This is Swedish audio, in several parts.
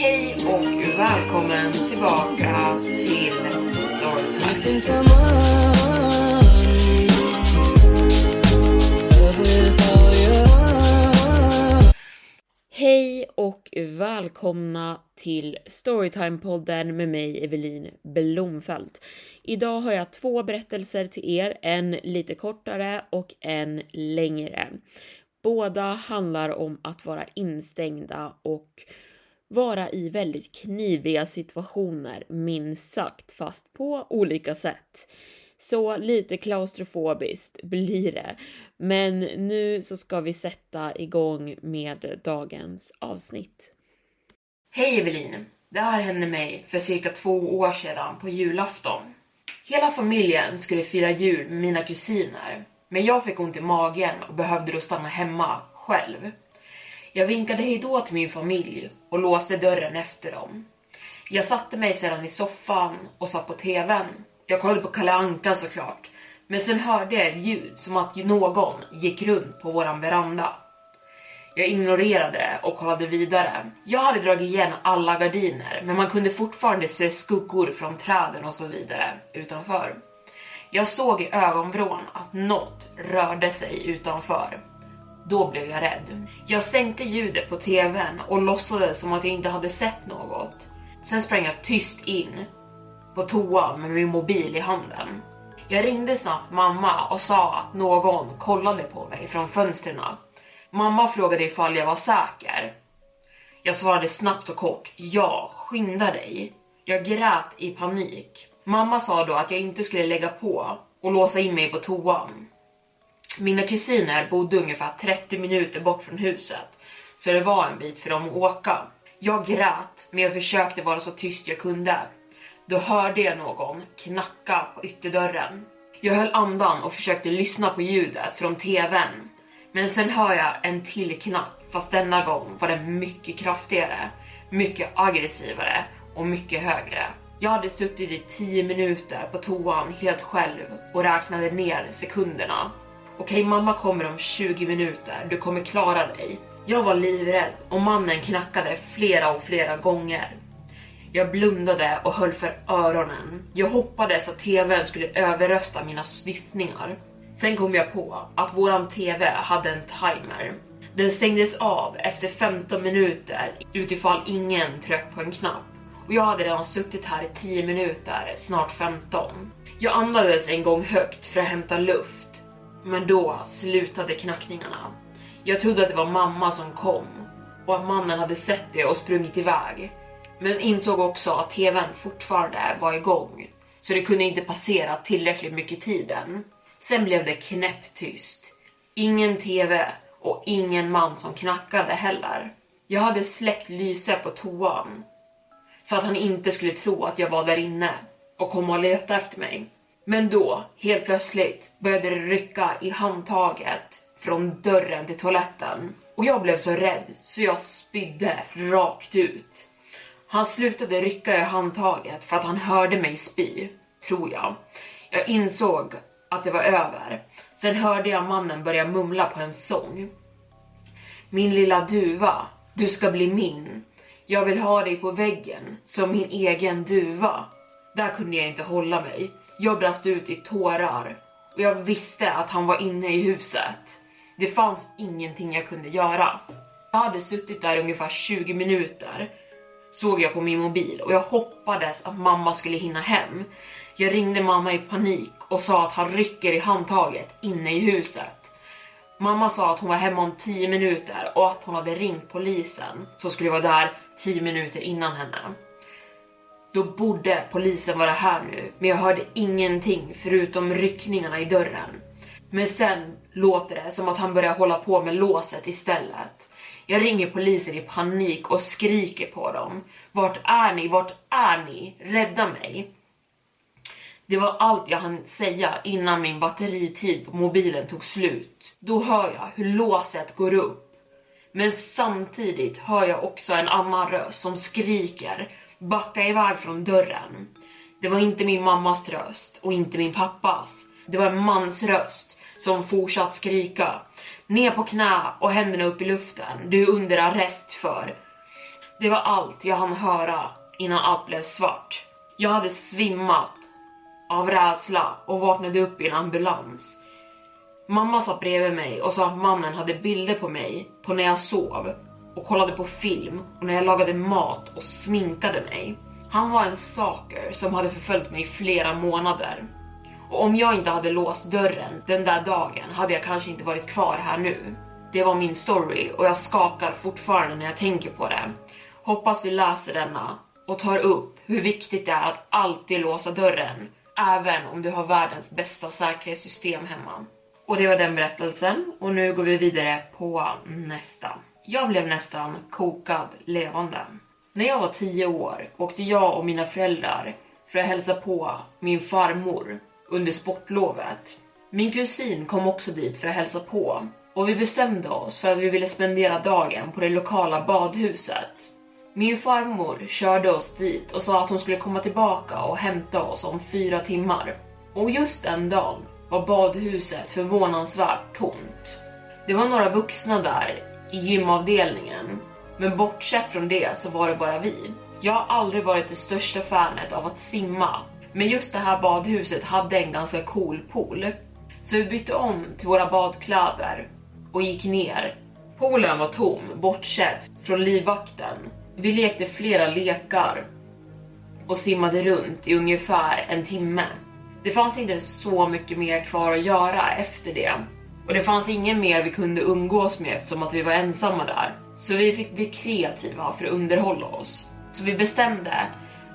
Hej och välkommen tillbaka till Storytime. Hej och välkomna till Storytime-podden med mig Evelin Blomfelt. Idag har jag två berättelser till er, en lite kortare och en längre. Båda handlar om att vara instängda och vara i väldigt kniviga situationer, minst sagt, fast på olika sätt. Så lite klaustrofobiskt blir det. Men nu så ska vi sätta igång med dagens avsnitt. Hej Evelin! Det här hände mig för cirka två år sedan på julafton. Hela familjen skulle fira jul med mina kusiner, men jag fick ont i magen och behövde då stanna hemma själv. Jag vinkade hejdå till min familj och låste dörren efter dem. Jag satte mig sedan i soffan och satt på tvn. Jag kollade på Kalle Anka såklart, men sen hörde jag ett ljud som att någon gick runt på våran veranda. Jag ignorerade det och kollade vidare. Jag hade dragit igen alla gardiner, men man kunde fortfarande se skuggor från träden och så vidare utanför. Jag såg i ögonvrån att något rörde sig utanför. Då blev jag rädd. Jag sänkte ljudet på tvn och låtsades som att jag inte hade sett något. Sen sprang jag tyst in på toan med min mobil i handen. Jag ringde snabbt mamma och sa att någon kollade på mig från fönstren. Mamma frågade ifall jag var säker. Jag svarade snabbt och kort ja, skynda dig. Jag grät i panik. Mamma sa då att jag inte skulle lägga på och låsa in mig på toan. Mina kusiner bodde ungefär 30 minuter bort från huset, så det var en bit för dem att åka. Jag grät, men jag försökte vara så tyst jag kunde. Då hörde jag någon knacka på ytterdörren. Jag höll andan och försökte lyssna på ljudet från tvn. Men sen hör jag en till knack, fast denna gång var den mycket kraftigare, mycket aggressivare och mycket högre. Jag hade suttit i 10 minuter på toan helt själv och räknade ner sekunderna. Okej, mamma kommer om 20 minuter. Du kommer klara dig. Jag var livrädd och mannen knackade flera och flera gånger. Jag blundade och höll för öronen. Jag hoppades att tvn skulle överrösta mina snyftningar. Sen kom jag på att våran tv hade en timer. Den stängdes av efter 15 minuter utifall ingen tryckte på en knapp. Och jag hade redan suttit här i 10 minuter, snart 15. Jag andades en gång högt för att hämta luft. Men då slutade knackningarna. Jag trodde att det var mamma som kom och att mannen hade sett det och sprungit iväg. Men insåg också att tvn fortfarande var igång, så det kunde inte passera tillräckligt mycket tid än. Sen blev det knäpptyst. Ingen tv och ingen man som knackade heller. Jag hade släckt lyset på toan så att han inte skulle tro att jag var där inne och komma och leta efter mig. Men då, helt plötsligt, började det rycka i handtaget från dörren till toaletten och jag blev så rädd så jag spydde rakt ut. Han slutade rycka i handtaget för att han hörde mig spy, tror jag. Jag insåg att det var över. Sen hörde jag mannen börja mumla på en sång. Min lilla duva, du ska bli min. Jag vill ha dig på väggen som min egen duva. Där kunde jag inte hålla mig. Jag brast ut i tårar och jag visste att han var inne i huset. Det fanns ingenting jag kunde göra. Jag hade suttit där ungefär 20 minuter såg jag på min mobil och jag hoppades att mamma skulle hinna hem. Jag ringde mamma i panik och sa att han rycker i handtaget inne i huset. Mamma sa att hon var hemma om 10 minuter och att hon hade ringt polisen som skulle vara där 10 minuter innan henne. Då borde polisen vara här nu, men jag hörde ingenting förutom ryckningarna i dörren. Men sen låter det som att han börjar hålla på med låset istället. Jag ringer polisen i panik och skriker på dem. Vart är ni? Vart är ni? Rädda mig! Det var allt jag hann säga innan min batteritid på mobilen tog slut. Då hör jag hur låset går upp. Men samtidigt hör jag också en annan röst som skriker backa iväg från dörren. Det var inte min mammas röst och inte min pappas. Det var en mans röst som fortsatt skrika. Ner på knä och händerna upp i luften. Du är under arrest för. Det var allt jag hann höra innan allt blev svart. Jag hade svimmat av rädsla och vaknade upp i en ambulans. Mamma satt bredvid mig och sa att mannen hade bilder på mig på när jag sov och kollade på film och när jag lagade mat och sminkade mig. Han var en stalker som hade förföljt mig i flera månader. Och om jag inte hade låst dörren den där dagen hade jag kanske inte varit kvar här nu. Det var min story och jag skakar fortfarande när jag tänker på det. Hoppas du läser denna och tar upp hur viktigt det är att alltid låsa dörren, även om du har världens bästa säkerhetssystem hemma. Och det var den berättelsen och nu går vi vidare på nästa. Jag blev nästan kokad levande. När jag var 10 år åkte jag och mina föräldrar för att hälsa på min farmor under sportlovet. Min kusin kom också dit för att hälsa på och vi bestämde oss för att vi ville spendera dagen på det lokala badhuset. Min farmor körde oss dit och sa att hon skulle komma tillbaka och hämta oss om fyra timmar. Och just den dagen var badhuset förvånansvärt tomt. Det var några vuxna där i gymavdelningen, men bortsett från det så var det bara vi. Jag har aldrig varit det största fanet av att simma men just det här badhuset hade en ganska cool pool. Så vi bytte om till våra badkläder och gick ner. Poolen var tom, bortsett från livvakten. Vi lekte flera lekar och simmade runt i ungefär en timme. Det fanns inte så mycket mer kvar att göra efter det. Och det fanns ingen mer vi kunde umgås med eftersom att vi var ensamma där. Så vi fick bli kreativa för att underhålla oss. Så vi bestämde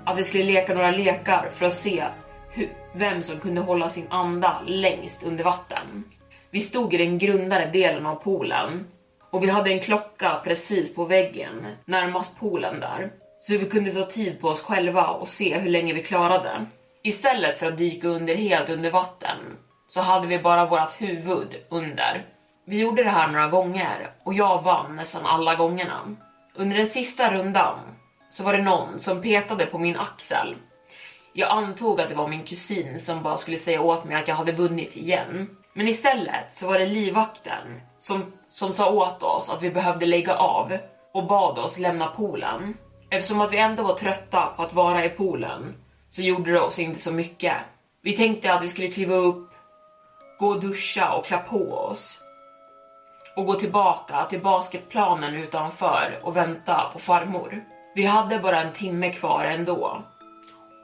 att vi skulle leka några lekar för att se hur, vem som kunde hålla sin anda längst under vatten. Vi stod i den grundare delen av poolen och vi hade en klocka precis på väggen närmast poolen där. Så vi kunde ta tid på oss själva och se hur länge vi klarade. Istället för att dyka under helt under vatten så hade vi bara vårt huvud under. Vi gjorde det här några gånger och jag vann nästan alla gångerna. Under den sista rundan så var det någon som petade på min axel. Jag antog att det var min kusin som bara skulle säga åt mig att jag hade vunnit igen. Men istället så var det livvakten som, som sa åt oss att vi behövde lägga av och bad oss lämna poolen. Eftersom att vi ändå var trötta på att vara i poolen så gjorde det oss inte så mycket. Vi tänkte att vi skulle kliva upp, gå och duscha och klä på oss och gå tillbaka till basketplanen utanför och vänta på farmor. Vi hade bara en timme kvar ändå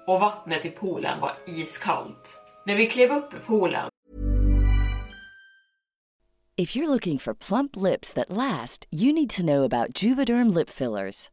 och vattnet i poolen var iskallt. När vi klev upp i poolen If you're looking for plump lips that last, you need to know about Juvederm lip fillers.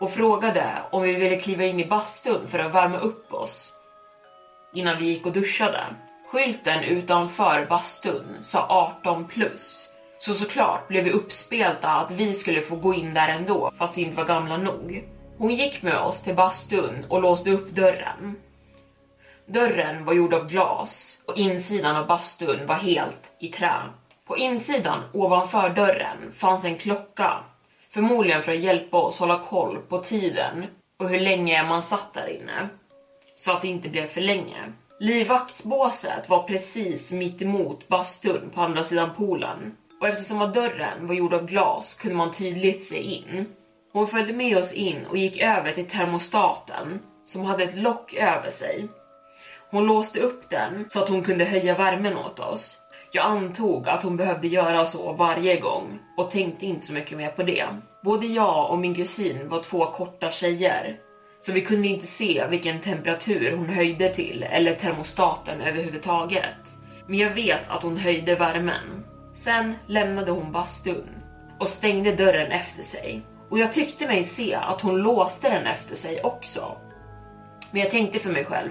och frågade om vi ville kliva in i bastun för att värma upp oss innan vi gick och duschade. Skylten utanför bastun sa 18 plus. Så såklart blev vi uppspelta att vi skulle få gå in där ändå fast vi inte var gamla nog. Hon gick med oss till bastun och låste upp dörren. Dörren var gjord av glas och insidan av bastun var helt i trä. På insidan ovanför dörren fanns en klocka. Förmodligen för att hjälpa oss hålla koll på tiden och hur länge man satt där inne. Så att det inte blev för länge. Livvaktsbåset var precis mitt emot bastun på andra sidan poolen. Och eftersom att dörren var gjord av glas kunde man tydligt se in. Hon följde med oss in och gick över till termostaten som hade ett lock över sig. Hon låste upp den så att hon kunde höja värmen åt oss. Jag antog att hon behövde göra så varje gång och tänkte inte så mycket mer på det. Både jag och min kusin var två korta tjejer så vi kunde inte se vilken temperatur hon höjde till eller termostaten överhuvudtaget. Men jag vet att hon höjde värmen. Sen lämnade hon bastun och stängde dörren efter sig. Och jag tyckte mig se att hon låste den efter sig också. Men jag tänkte för mig själv,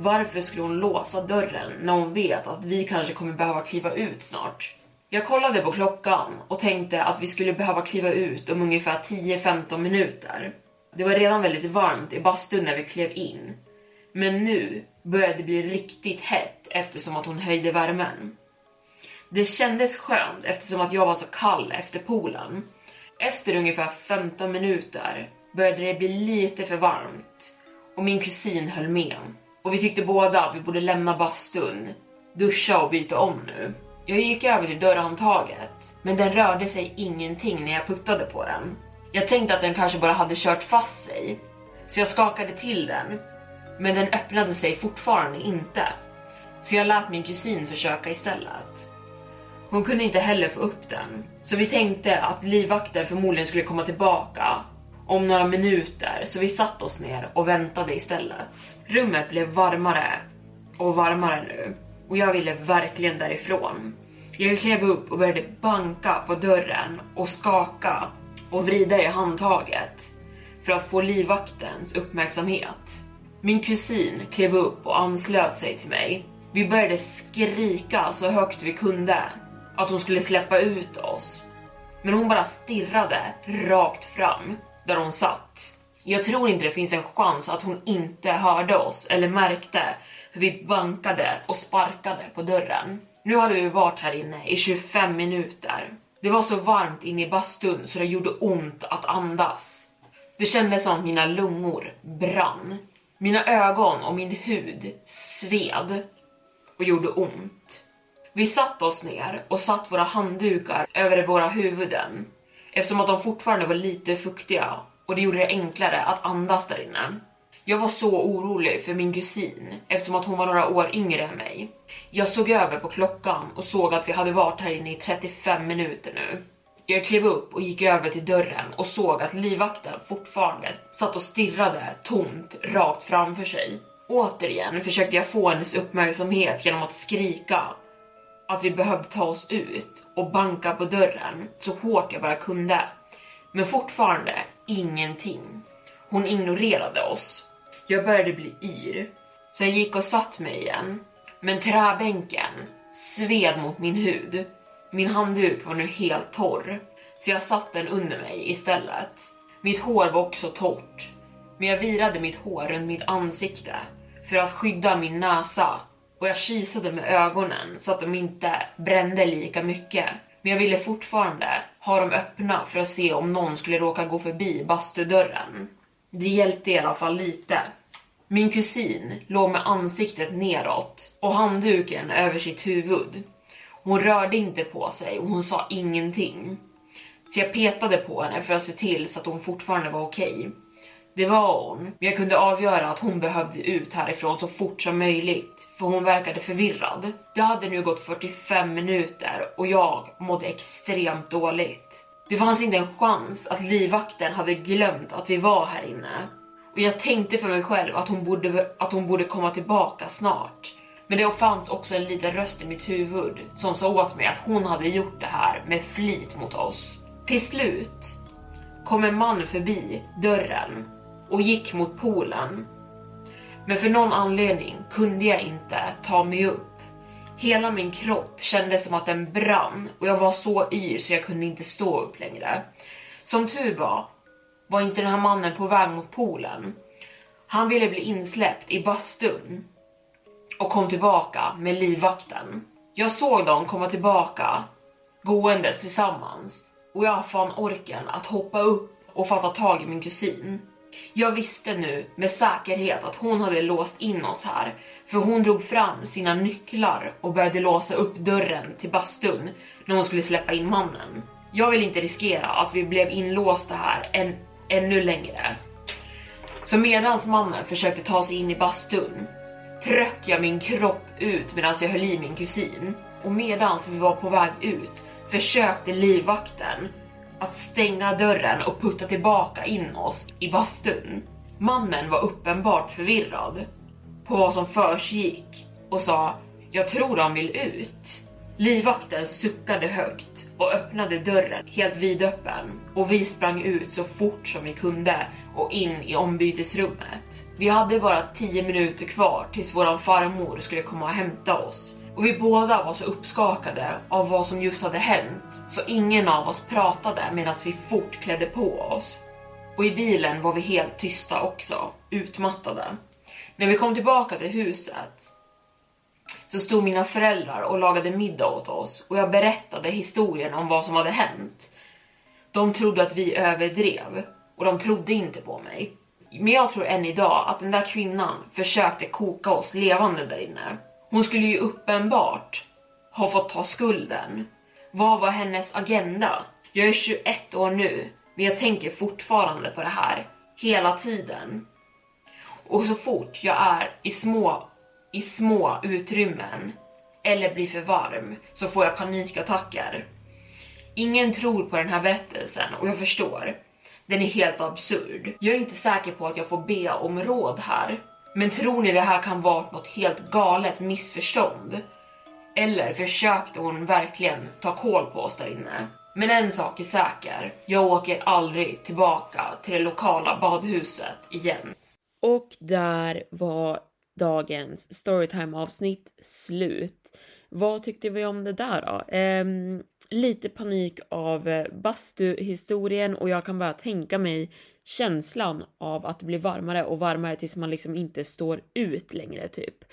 varför skulle hon låsa dörren när hon vet att vi kanske kommer behöva kliva ut snart? Jag kollade på klockan och tänkte att vi skulle behöva kliva ut om ungefär 10-15 minuter. Det var redan väldigt varmt i bastun när vi klev in. Men nu började det bli riktigt hett eftersom att hon höjde värmen. Det kändes skönt eftersom att jag var så kall efter poolen. Efter ungefär 15 minuter började det bli lite för varmt och min kusin höll med. Och vi tyckte båda att vi borde lämna bastun, duscha och byta om nu. Jag gick över till dörrhandtaget, men den rörde sig ingenting när jag puttade på den. Jag tänkte att den kanske bara hade kört fast sig, så jag skakade till den. Men den öppnade sig fortfarande inte, så jag lät min kusin försöka istället. Hon kunde inte heller få upp den, så vi tänkte att livvakter förmodligen skulle komma tillbaka om några minuter, så vi satt oss ner och väntade istället. Rummet blev varmare och varmare nu och jag ville verkligen därifrån. Jag klev upp och började banka på dörren och skaka och vrida i handtaget för att få livvaktens uppmärksamhet. Min kusin klev upp och anslöt sig till mig. Vi började skrika så högt vi kunde att hon skulle släppa ut oss. Men hon bara stirrade rakt fram där hon satt. Jag tror inte det finns en chans att hon inte hörde oss eller märkte hur vi bankade och sparkade på dörren. Nu hade vi varit här inne i 25 minuter. Det var så varmt inne i bastun så det gjorde ont att andas. Det kändes som att mina lungor brann. Mina ögon och min hud sved och gjorde ont. Vi satte oss ner och satt våra handdukar över våra huvuden eftersom att de fortfarande var lite fuktiga och det gjorde det enklare att andas där inne. Jag var så orolig för min kusin eftersom att hon var några år yngre än mig. Jag såg över på klockan och såg att vi hade varit här inne i 35 minuter nu. Jag klev upp och gick över till dörren och såg att livvakten fortfarande satt och stirrade tomt rakt framför sig. Återigen försökte jag få hennes uppmärksamhet genom att skrika att vi behövde ta oss ut och banka på dörren så hårt jag bara kunde. Men fortfarande ingenting. Hon ignorerade oss. Jag började bli yr, så jag gick och satt mig igen. Men träbänken sved mot min hud. Min handduk var nu helt torr, så jag satte den under mig istället. Mitt hår var också torrt, men jag virade mitt hår runt mitt ansikte för att skydda min näsa och jag kisade med ögonen så att de inte brände lika mycket. Men jag ville fortfarande ha dem öppna för att se om någon skulle råka gå förbi bastudörren. Det hjälpte i alla fall lite. Min kusin låg med ansiktet neråt och handduken över sitt huvud. Hon rörde inte på sig och hon sa ingenting. Så jag petade på henne för att se till så att hon fortfarande var okej. Okay. Det var hon, men jag kunde avgöra att hon behövde ut härifrån så fort som möjligt, för hon verkade förvirrad. Det hade nu gått 45 minuter och jag mådde extremt dåligt. Det fanns inte en chans att livvakten hade glömt att vi var här inne. Och jag tänkte för mig själv att hon borde, att hon borde komma tillbaka snart. Men det fanns också en liten röst i mitt huvud som sa åt mig att hon hade gjort det här med flit mot oss. Till slut kom en man förbi dörren och gick mot poolen. Men för någon anledning kunde jag inte ta mig upp. Hela min kropp kändes som att den brann och jag var så yr så jag kunde inte stå upp längre. Som tur var var inte den här mannen på väg mot poolen. Han ville bli insläppt i bastun och kom tillbaka med livvakten. Jag såg dem komma tillbaka gåendes tillsammans och jag fann orken att hoppa upp och fatta tag i min kusin. Jag visste nu med säkerhet att hon hade låst in oss här, för hon drog fram sina nycklar och började låsa upp dörren till bastun när hon skulle släppa in mannen. Jag vill inte riskera att vi blev inlåsta här än, ännu längre. Så medans mannen försökte ta sig in i bastun tröck jag min kropp ut medan jag höll i min kusin. Och medans vi var på väg ut försökte livvakten att stänga dörren och putta tillbaka in oss i bastun. Mannen var uppenbart förvirrad på vad som försiggick och sa “Jag tror de vill ut”. Livvakten suckade högt och öppnade dörren helt vidöppen och vi sprang ut så fort som vi kunde och in i ombytesrummet. Vi hade bara 10 minuter kvar tills våran farmor skulle komma och hämta oss och vi båda var så uppskakade av vad som just hade hänt så ingen av oss pratade medan vi fort klädde på oss. Och i bilen var vi helt tysta också, utmattade. När vi kom tillbaka till huset så stod mina föräldrar och lagade middag åt oss och jag berättade historien om vad som hade hänt. De trodde att vi överdrev och de trodde inte på mig. Men jag tror än idag att den där kvinnan försökte koka oss levande där inne. Hon skulle ju uppenbart ha fått ta skulden. Vad var hennes agenda? Jag är 21 år nu, men jag tänker fortfarande på det här hela tiden. Och så fort jag är i små, i små utrymmen eller blir för varm så får jag panikattacker. Ingen tror på den här berättelsen och jag förstår. Den är helt absurd. Jag är inte säker på att jag får be om råd här. Men tror ni det här kan vara något helt galet missförstånd? Eller försökte hon verkligen ta koll på oss där inne? Men en sak är säker, jag åker aldrig tillbaka till det lokala badhuset igen. Och där var dagens storytime avsnitt slut. Vad tyckte vi om det där då? Um, lite panik av eh, bastuhistorien och jag kan bara tänka mig känslan av att det blir varmare och varmare tills man liksom inte står ut längre typ.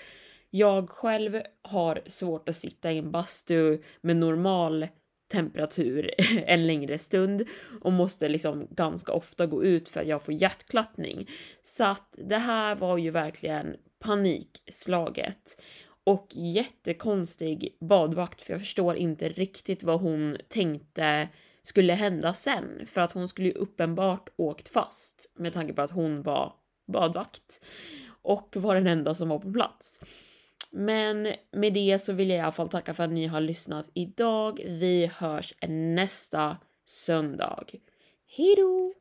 Jag själv har svårt att sitta i en bastu med normal temperatur en längre stund och måste liksom ganska ofta gå ut för att jag får hjärtklappning. Så att det här var ju verkligen panikslaget och jättekonstig badvakt för jag förstår inte riktigt vad hon tänkte skulle hända sen för att hon skulle ju uppenbart åkt fast med tanke på att hon var badvakt och var den enda som var på plats. Men med det så vill jag i alla fall tacka för att ni har lyssnat idag. Vi hörs nästa söndag. Hejdå!